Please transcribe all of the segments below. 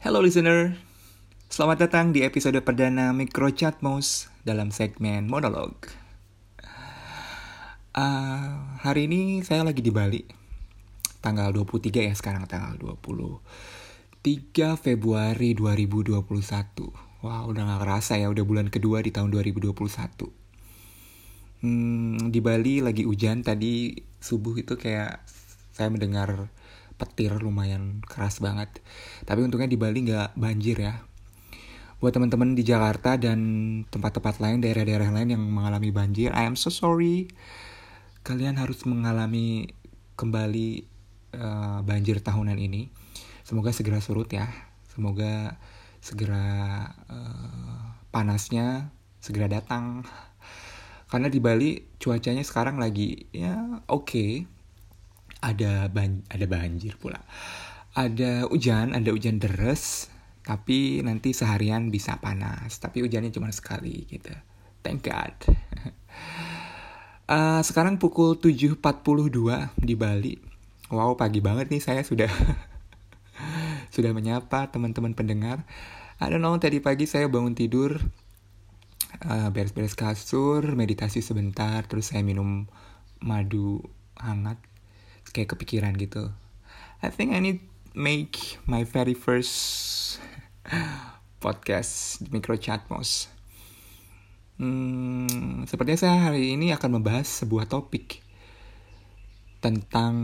Hello listener, selamat datang di episode perdana Micro Chatmos dalam segmen monolog. Uh, hari ini saya lagi di Bali, tanggal 23 ya sekarang tanggal 20. 3 Februari 2021. Wah wow, udah gak kerasa ya, udah bulan kedua di tahun 2021. Hmm, di Bali lagi hujan tadi subuh itu kayak saya mendengar petir lumayan keras banget. Tapi untungnya di Bali nggak banjir ya. Buat teman-teman di Jakarta dan tempat-tempat lain, daerah-daerah lain yang mengalami banjir, I am so sorry. Kalian harus mengalami kembali uh, banjir tahunan ini. Semoga segera surut ya. Semoga segera uh, panasnya segera datang. Karena di Bali cuacanya sekarang lagi ya oke, okay ada ban ada banjir pula. Ada hujan, ada hujan deras, tapi nanti seharian bisa panas. Tapi hujannya cuma sekali gitu. Thank God. uh, sekarang pukul 7.42 di Bali. Wow, pagi banget nih saya sudah sudah menyapa teman-teman pendengar. I don't know, tadi pagi saya bangun tidur, beres uh, beres-beres kasur, meditasi sebentar, terus saya minum madu hangat kayak kepikiran gitu. I think I need make my very first podcast di Micro Chatmos hmm, sepertinya saya hari ini akan membahas sebuah topik tentang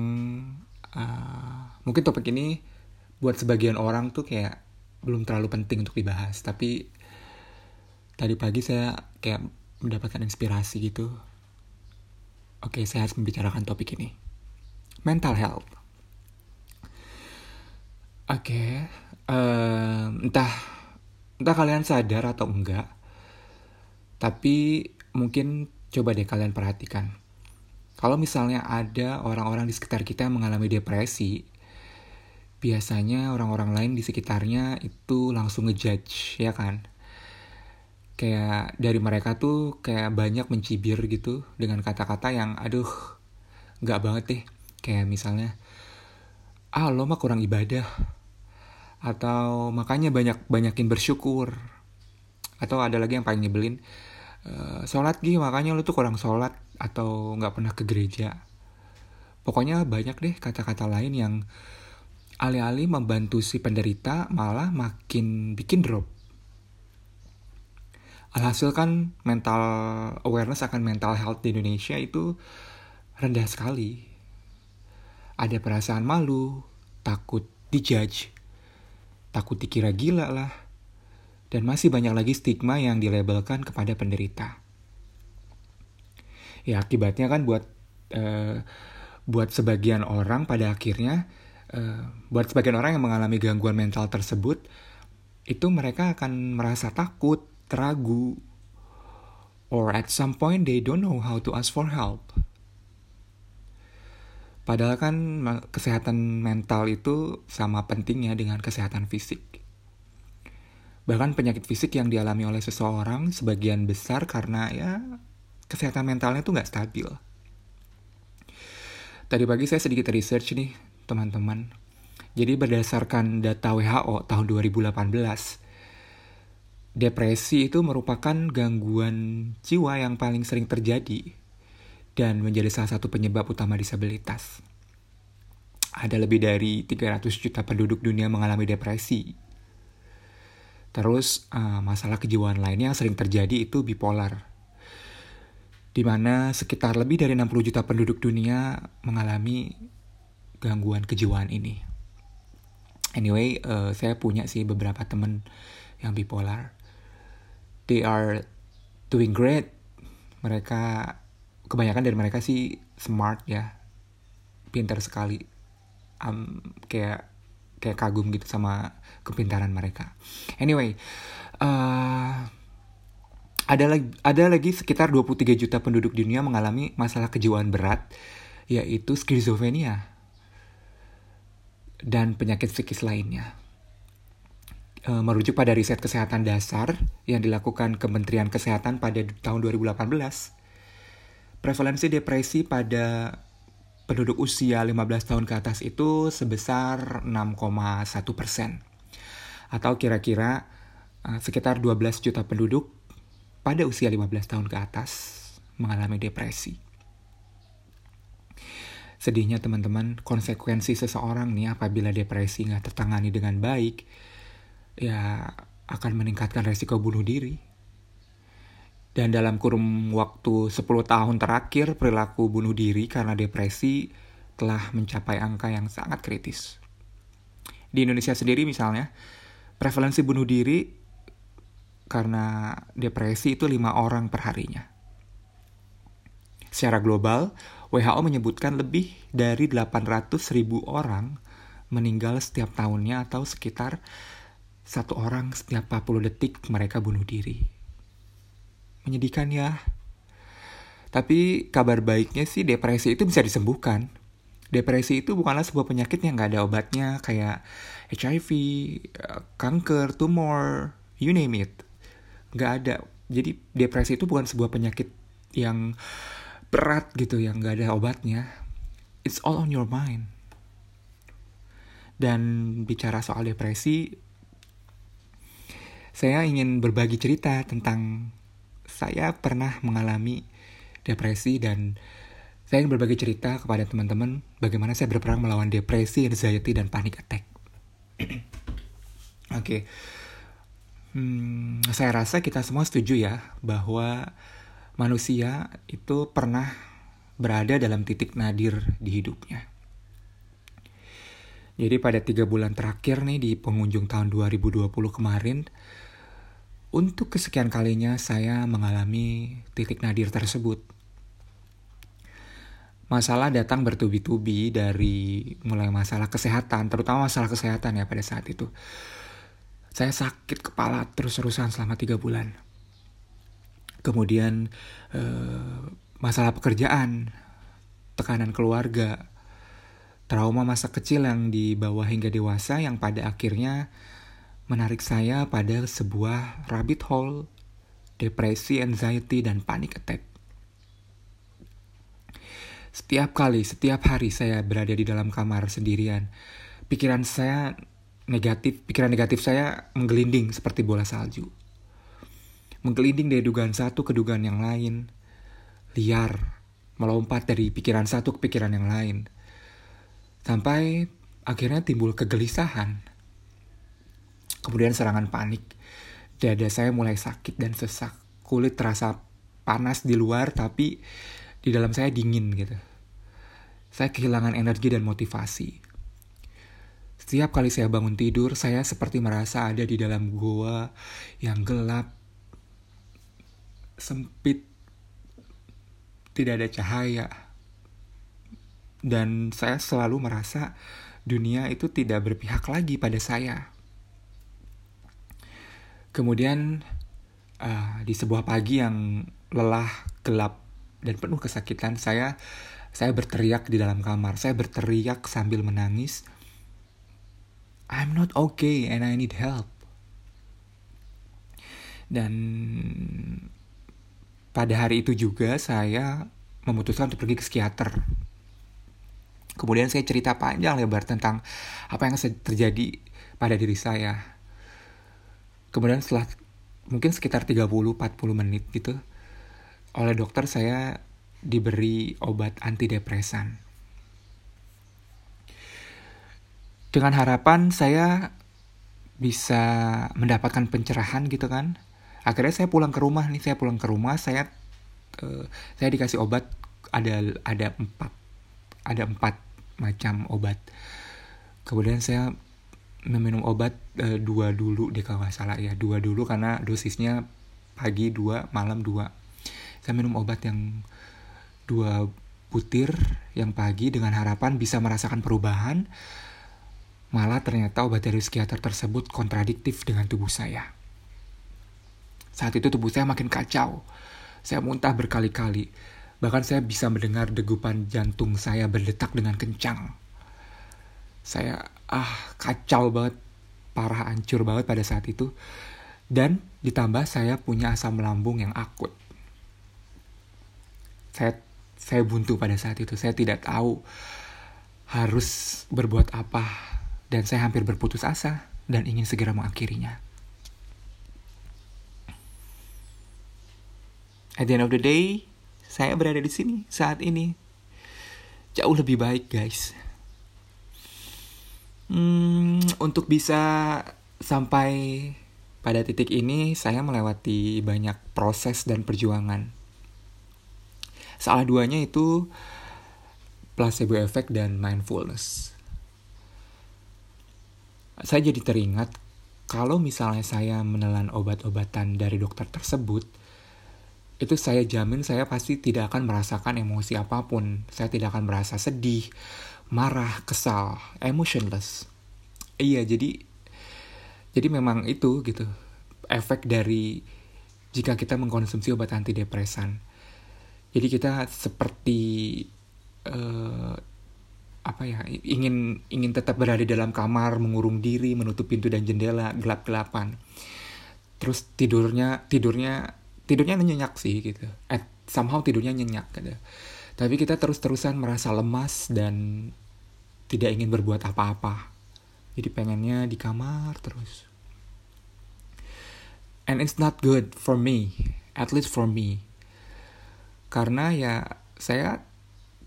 uh, mungkin topik ini buat sebagian orang tuh kayak belum terlalu penting untuk dibahas tapi tadi pagi saya kayak mendapatkan inspirasi gitu. Oke saya harus membicarakan topik ini mental health. Oke, okay, uh, entah entah kalian sadar atau enggak, tapi mungkin coba deh kalian perhatikan. Kalau misalnya ada orang-orang di sekitar kita yang mengalami depresi, biasanya orang-orang lain di sekitarnya itu langsung ngejudge, ya kan? Kayak dari mereka tuh kayak banyak mencibir gitu dengan kata-kata yang aduh, nggak banget deh Kayak misalnya, ah lo mah kurang ibadah. Atau makanya banyak banyakin bersyukur. Atau ada lagi yang paling nyebelin, e, sholat gih makanya lo tuh kurang sholat atau nggak pernah ke gereja. Pokoknya banyak deh kata-kata lain yang alih-alih membantu si penderita malah makin bikin drop. Alhasil kan mental awareness akan mental health di Indonesia itu rendah sekali ada perasaan malu, takut dijudge, takut dikira gila lah, dan masih banyak lagi stigma yang dilabelkan kepada penderita. Ya akibatnya kan buat uh, buat sebagian orang pada akhirnya uh, buat sebagian orang yang mengalami gangguan mental tersebut itu mereka akan merasa takut, teragu, or at some point they don't know how to ask for help. Padahal kan kesehatan mental itu sama pentingnya dengan kesehatan fisik. Bahkan penyakit fisik yang dialami oleh seseorang sebagian besar karena ya kesehatan mentalnya tuh nggak stabil. Tadi pagi saya sedikit research nih teman-teman. Jadi berdasarkan data WHO tahun 2018, depresi itu merupakan gangguan jiwa yang paling sering terjadi dan menjadi salah satu penyebab utama disabilitas. Ada lebih dari 300 juta penduduk dunia mengalami depresi. Terus uh, masalah kejiwaan lainnya yang sering terjadi itu bipolar. Di mana sekitar lebih dari 60 juta penduduk dunia mengalami gangguan kejiwaan ini. Anyway, uh, saya punya sih beberapa temen yang bipolar. They are doing great. Mereka kebanyakan dari mereka sih smart ya. Pintar sekali. Um, kayak kayak kagum gitu sama kepintaran mereka. Anyway uh, ada lagi ada lagi sekitar 23 juta penduduk dunia mengalami masalah kejiwaan berat yaitu skizofrenia dan penyakit psikis lainnya. Uh, merujuk pada riset kesehatan dasar yang dilakukan Kementerian Kesehatan pada tahun 2018 prevalensi depresi pada penduduk usia 15 tahun ke atas itu sebesar 6,1 persen. Atau kira-kira uh, sekitar 12 juta penduduk pada usia 15 tahun ke atas mengalami depresi. Sedihnya teman-teman, konsekuensi seseorang nih apabila depresi nggak tertangani dengan baik, ya akan meningkatkan resiko bunuh diri. Dan dalam kurun waktu 10 tahun terakhir, perilaku bunuh diri karena depresi telah mencapai angka yang sangat kritis. Di Indonesia sendiri misalnya, prevalensi bunuh diri karena depresi itu lima orang perharinya. Secara global, WHO menyebutkan lebih dari 800 ribu orang meninggal setiap tahunnya atau sekitar satu orang setiap 40 detik mereka bunuh diri. Menyedihkan ya. Tapi kabar baiknya sih depresi itu bisa disembuhkan. Depresi itu bukanlah sebuah penyakit yang gak ada obatnya kayak HIV, eh, kanker, tumor, you name it. Gak ada. Jadi depresi itu bukan sebuah penyakit yang berat gitu yang gak ada obatnya. It's all on your mind. Dan bicara soal depresi, saya ingin berbagi cerita tentang saya pernah mengalami depresi dan saya ingin berbagi cerita kepada teman-teman bagaimana saya berperang melawan depresi, anxiety, dan panic attack. Oke, okay. hmm, saya rasa kita semua setuju ya bahwa manusia itu pernah berada dalam titik nadir di hidupnya. Jadi pada tiga bulan terakhir nih di pengunjung tahun 2020 kemarin, untuk kesekian kalinya saya mengalami titik nadir tersebut. Masalah datang bertubi-tubi dari mulai masalah kesehatan, terutama masalah kesehatan ya pada saat itu. Saya sakit kepala terus-terusan selama tiga bulan. Kemudian eh, masalah pekerjaan, tekanan keluarga, trauma masa kecil yang dibawa hingga dewasa yang pada akhirnya menarik saya pada sebuah rabbit hole, depresi, anxiety, dan panic attack. Setiap kali, setiap hari saya berada di dalam kamar sendirian, pikiran saya negatif, pikiran negatif saya menggelinding seperti bola salju. Menggelinding dari dugaan satu ke dugaan yang lain, liar, melompat dari pikiran satu ke pikiran yang lain. Sampai akhirnya timbul kegelisahan, Kemudian serangan panik. Dada saya mulai sakit dan sesak. Kulit terasa panas di luar tapi di dalam saya dingin gitu. Saya kehilangan energi dan motivasi. Setiap kali saya bangun tidur, saya seperti merasa ada di dalam goa yang gelap, sempit, tidak ada cahaya. Dan saya selalu merasa dunia itu tidak berpihak lagi pada saya. Kemudian uh, di sebuah pagi yang lelah, gelap, dan penuh kesakitan, saya saya berteriak di dalam kamar. Saya berteriak sambil menangis. I'm not okay and I need help. Dan pada hari itu juga saya memutuskan untuk pergi ke psikiater. Kemudian saya cerita panjang lebar tentang apa yang terjadi pada diri saya kemudian setelah mungkin sekitar 30-40 menit gitu oleh dokter saya diberi obat antidepresan. Dengan harapan saya bisa mendapatkan pencerahan gitu kan. Akhirnya saya pulang ke rumah nih saya pulang ke rumah saya uh, saya dikasih obat ada ada empat ada empat macam obat. Kemudian saya meminum obat e, dua dulu deh kalau nggak salah ya. Dua dulu karena dosisnya pagi dua malam dua. Saya minum obat yang dua butir yang pagi dengan harapan bisa merasakan perubahan. Malah ternyata obat dari psikiater tersebut kontradiktif dengan tubuh saya. Saat itu tubuh saya makin kacau. Saya muntah berkali-kali. Bahkan saya bisa mendengar degupan jantung saya berdetak dengan kencang. Saya ah kacau banget parah hancur banget pada saat itu dan ditambah saya punya asam lambung yang akut saya saya buntu pada saat itu saya tidak tahu harus berbuat apa dan saya hampir berputus asa dan ingin segera mengakhirinya. At the end of the day, saya berada di sini saat ini. Jauh lebih baik, guys. Hmm, untuk bisa sampai pada titik ini, saya melewati banyak proses dan perjuangan. Salah duanya itu placebo effect dan mindfulness. Saya jadi teringat kalau misalnya saya menelan obat-obatan dari dokter tersebut, itu saya jamin saya pasti tidak akan merasakan emosi apa pun. Saya tidak akan merasa sedih, marah, kesal, emotionless. Iya, jadi jadi memang itu gitu. Efek dari jika kita mengkonsumsi obat antidepresan. Jadi kita seperti uh, apa ya ingin ingin tetap berada dalam kamar mengurung diri menutup pintu dan jendela gelap gelapan terus tidurnya tidurnya tidurnya nyenyak sih gitu eh somehow tidurnya nyenyak gitu tapi kita terus-terusan merasa lemas dan tidak ingin berbuat apa-apa. Jadi pengennya di kamar terus. And it's not good for me at least for me. Karena ya saya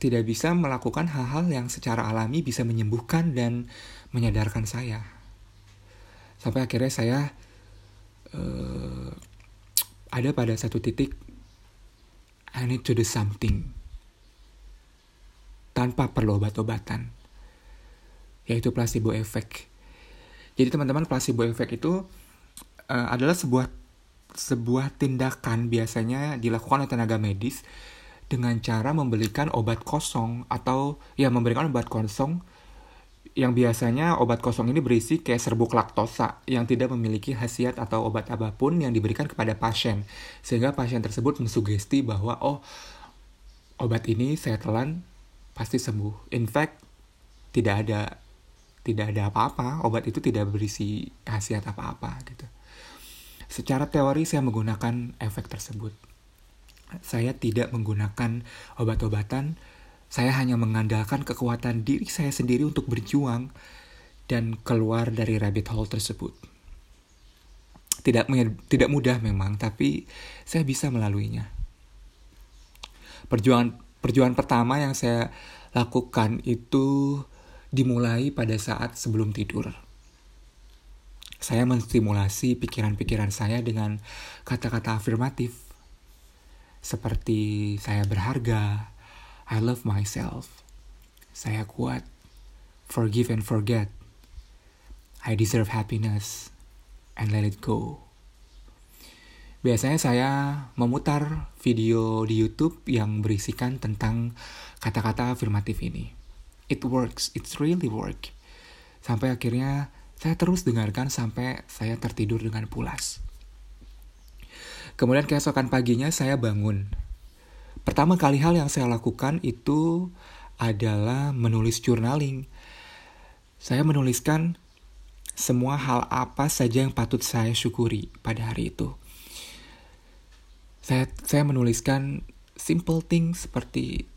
tidak bisa melakukan hal-hal yang secara alami bisa menyembuhkan dan menyadarkan saya. Sampai akhirnya saya uh, ada pada satu titik I need to do something tanpa perlu obat-obatan yaitu placebo effect jadi teman-teman placebo effect itu uh, adalah sebuah sebuah tindakan biasanya dilakukan oleh tenaga medis dengan cara memberikan obat kosong atau ya memberikan obat kosong yang biasanya obat kosong ini berisi kayak serbuk laktosa yang tidak memiliki khasiat atau obat apa pun yang diberikan kepada pasien. Sehingga pasien tersebut mensugesti bahwa oh obat ini saya telan pasti sembuh. In fact tidak ada tidak ada apa-apa, obat itu tidak berisi khasiat apa-apa gitu. Secara teori saya menggunakan efek tersebut. Saya tidak menggunakan obat-obatan saya hanya mengandalkan kekuatan diri saya sendiri untuk berjuang dan keluar dari rabbit hole tersebut. Tidak tidak mudah memang, tapi saya bisa melaluinya. Perjuangan perjuangan pertama yang saya lakukan itu dimulai pada saat sebelum tidur. Saya menstimulasi pikiran-pikiran saya dengan kata-kata afirmatif seperti saya berharga, I love myself. Saya kuat. Forgive and forget. I deserve happiness. And let it go. Biasanya saya memutar video di YouTube yang berisikan tentang kata-kata afirmatif ini. It works, it's really work. Sampai akhirnya saya terus dengarkan sampai saya tertidur dengan pulas. Kemudian keesokan paginya saya bangun Pertama kali hal yang saya lakukan itu adalah menulis journaling. Saya menuliskan semua hal apa saja yang patut saya syukuri pada hari itu. Saya saya menuliskan simple things seperti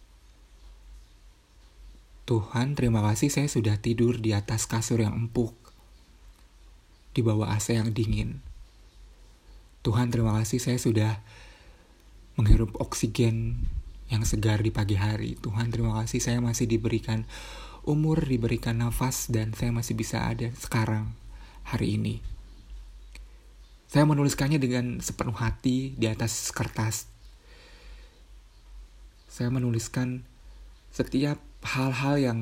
Tuhan, terima kasih saya sudah tidur di atas kasur yang empuk di bawah AC yang dingin. Tuhan, terima kasih saya sudah menghirup oksigen yang segar di pagi hari. Tuhan terima kasih saya masih diberikan umur, diberikan nafas, dan saya masih bisa ada sekarang, hari ini. Saya menuliskannya dengan sepenuh hati di atas kertas. Saya menuliskan setiap hal-hal yang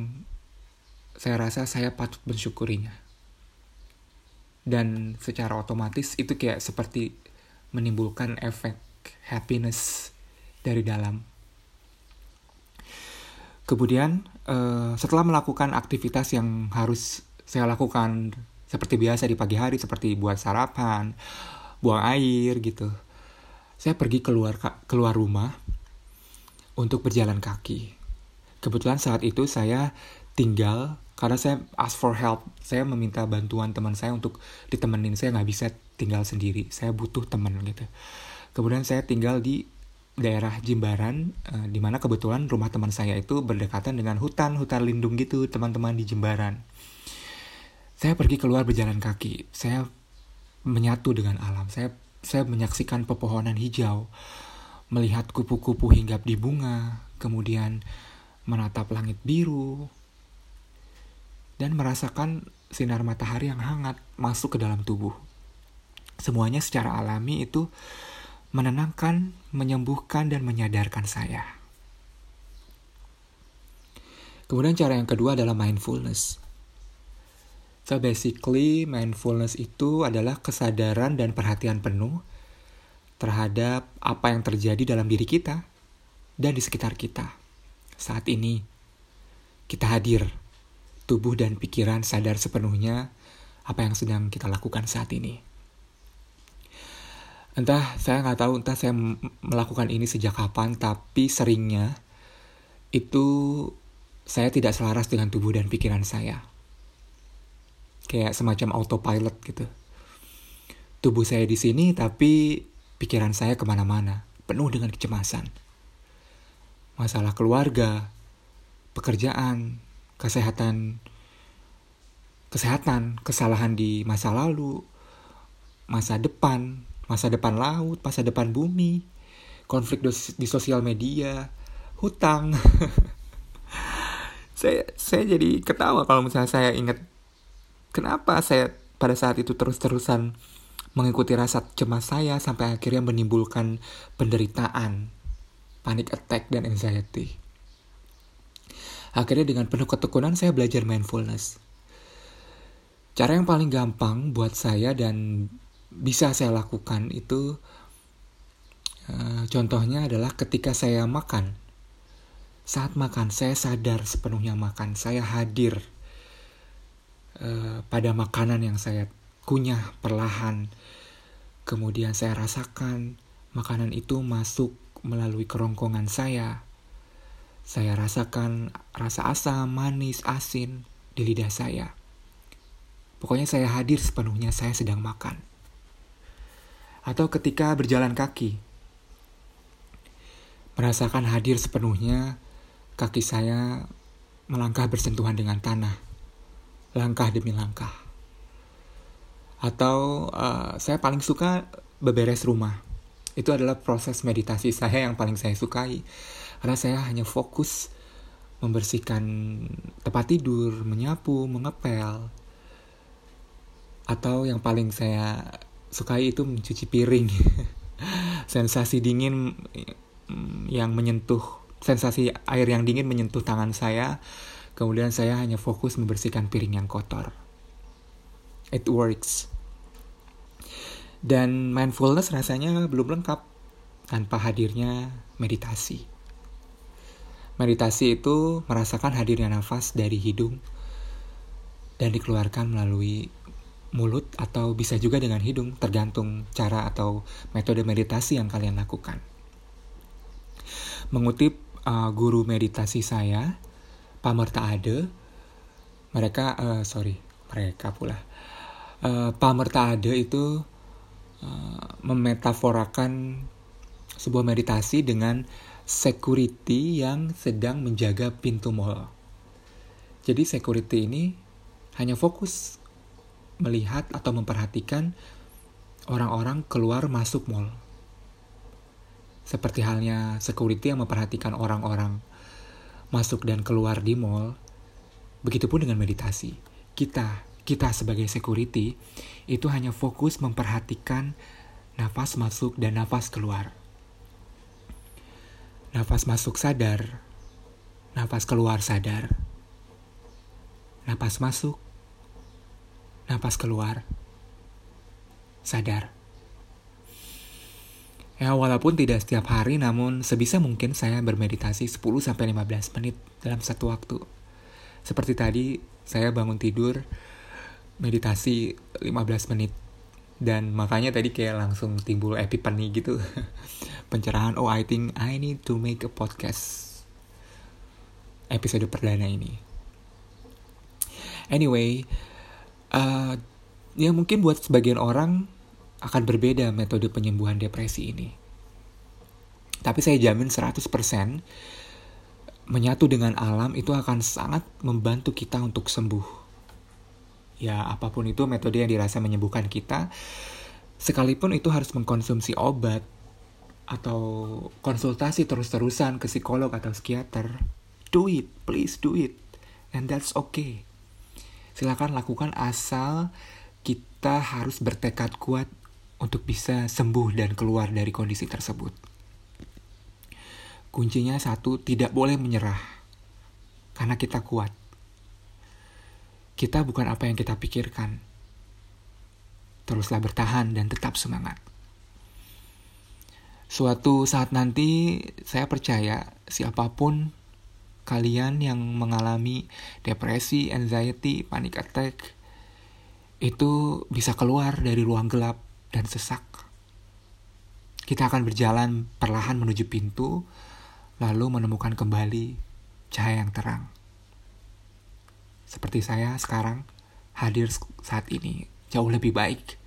saya rasa saya patut mensyukurinya. Dan secara otomatis itu kayak seperti menimbulkan efek happiness dari dalam. Kemudian uh, setelah melakukan aktivitas yang harus saya lakukan seperti biasa di pagi hari seperti buat sarapan, buang air gitu. Saya pergi keluar keluar rumah untuk berjalan kaki. Kebetulan saat itu saya tinggal karena saya ask for help. Saya meminta bantuan teman saya untuk ditemenin. Saya nggak bisa tinggal sendiri. Saya butuh teman gitu. Kemudian saya tinggal di daerah Jimbaran, uh, di kebetulan rumah teman saya itu berdekatan dengan hutan, hutan lindung gitu, teman-teman di Jimbaran. Saya pergi keluar berjalan kaki. Saya menyatu dengan alam. Saya saya menyaksikan pepohonan hijau, melihat kupu-kupu hinggap di bunga, kemudian menatap langit biru, dan merasakan sinar matahari yang hangat masuk ke dalam tubuh. Semuanya secara alami itu menenangkan, menyembuhkan, dan menyadarkan saya. Kemudian cara yang kedua adalah mindfulness. So basically mindfulness itu adalah kesadaran dan perhatian penuh terhadap apa yang terjadi dalam diri kita dan di sekitar kita. Saat ini kita hadir, tubuh dan pikiran sadar sepenuhnya apa yang sedang kita lakukan saat ini. Entah saya nggak tahu entah saya melakukan ini sejak kapan, tapi seringnya itu saya tidak selaras dengan tubuh dan pikiran saya. Kayak semacam autopilot gitu. Tubuh saya di sini, tapi pikiran saya ke mana-mana, penuh dengan kecemasan. Masalah keluarga, pekerjaan, kesehatan, kesehatan, kesalahan di masa lalu, masa depan, masa depan laut, masa depan bumi, konflik di sosial media, hutang. saya saya jadi ketawa kalau misalnya saya ingat kenapa saya pada saat itu terus-terusan mengikuti rasa cemas saya sampai akhirnya menimbulkan penderitaan, panic attack dan anxiety. Akhirnya dengan penuh ketekunan saya belajar mindfulness. Cara yang paling gampang buat saya dan bisa saya lakukan itu uh, contohnya adalah ketika saya makan saat makan, saya sadar sepenuhnya makan. Saya hadir uh, pada makanan yang saya kunyah perlahan. Kemudian saya rasakan makanan itu masuk melalui kerongkongan saya. Saya rasakan rasa asam, manis, asin di lidah saya. Pokoknya saya hadir sepenuhnya saya sedang makan. Atau ketika berjalan kaki. Merasakan hadir sepenuhnya Kaki saya melangkah bersentuhan dengan tanah, langkah demi langkah. Atau uh, saya paling suka beberes rumah. Itu adalah proses meditasi saya yang paling saya sukai. Karena saya hanya fokus membersihkan tempat tidur, menyapu, mengepel. Atau yang paling saya sukai itu mencuci piring. Sensasi dingin mm, yang menyentuh sensasi air yang dingin menyentuh tangan saya. Kemudian saya hanya fokus membersihkan piring yang kotor. It works. Dan mindfulness rasanya belum lengkap tanpa hadirnya meditasi. Meditasi itu merasakan hadirnya nafas dari hidung dan dikeluarkan melalui mulut atau bisa juga dengan hidung tergantung cara atau metode meditasi yang kalian lakukan. Mengutip uh, guru meditasi saya, Pak Merta Ade, mereka, uh, sorry, mereka pula. Uh, Pak Merta Ade itu uh, memetaforakan sebuah meditasi dengan security yang sedang menjaga pintu mall. Jadi security ini hanya fokus melihat atau memperhatikan orang-orang keluar masuk mall. Seperti halnya security yang memperhatikan orang-orang masuk dan keluar di mall, begitupun dengan meditasi. Kita, kita sebagai security, itu hanya fokus memperhatikan nafas masuk dan nafas keluar. Nafas masuk sadar, nafas keluar sadar. Nafas masuk, nafas keluar, sadar. Ya, walaupun tidak setiap hari, namun sebisa mungkin saya bermeditasi 10-15 menit dalam satu waktu. Seperti tadi, saya bangun tidur, meditasi 15 menit. Dan makanya tadi kayak langsung timbul epiphany gitu. Pencerahan, oh I think I need to make a podcast. Episode perdana ini. Anyway, uh, ya mungkin buat sebagian orang akan berbeda metode penyembuhan depresi ini. Tapi saya jamin 100% menyatu dengan alam itu akan sangat membantu kita untuk sembuh. ya apa pun itu metode yang dirasa menyembuhkan kita, sekalipun itu harus mengkonsumsi obat atau konsultasi terus-terusan ke psikolog atau psikiater, do it, please do it, and that's okay. Silakan lakukan asal kita harus bertekad kuat untuk bisa sembuh dan keluar dari kondisi tersebut. Kuncinya satu, tidak boleh menyerah. Karena kita kuat. Kita bukan apa yang kita pikirkan. Teruslah bertahan dan tetap semangat. Suatu saat nanti, saya percaya siapa pun kalian yang mengalami depresi, anxiety, panic attack, itu bisa keluar dari ruang gelap dan sesak. Kita akan berjalan perlahan menuju pintu, lalu menemukan kembali cahaya yang terang. Seperti saya sekarang hadir saat ini jauh lebih baik.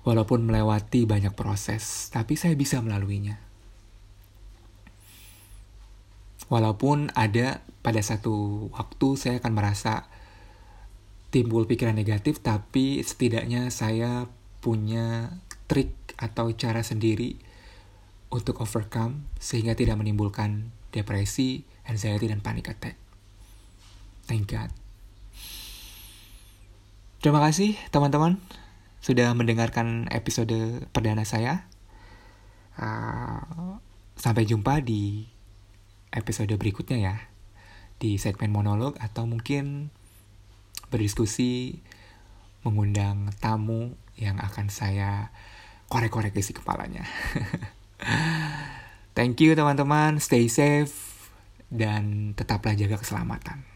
Walaupun melewati banyak proses, tapi saya bisa melaluinya. Walaupun ada pada satu waktu saya akan merasa timbul pikiran negatif, tapi setidaknya saya punya trik atau cara sendiri untuk overcome sehingga tidak menimbulkan depresi, anxiety, dan panic attack. Thank God. Terima kasih teman-teman sudah mendengarkan episode perdana saya. Uh, sampai jumpa di episode berikutnya ya di segmen monolog atau mungkin berdiskusi mengundang tamu yang akan saya korek-korek isi kepalanya. Thank you teman-teman, stay safe dan tetaplah jaga keselamatan.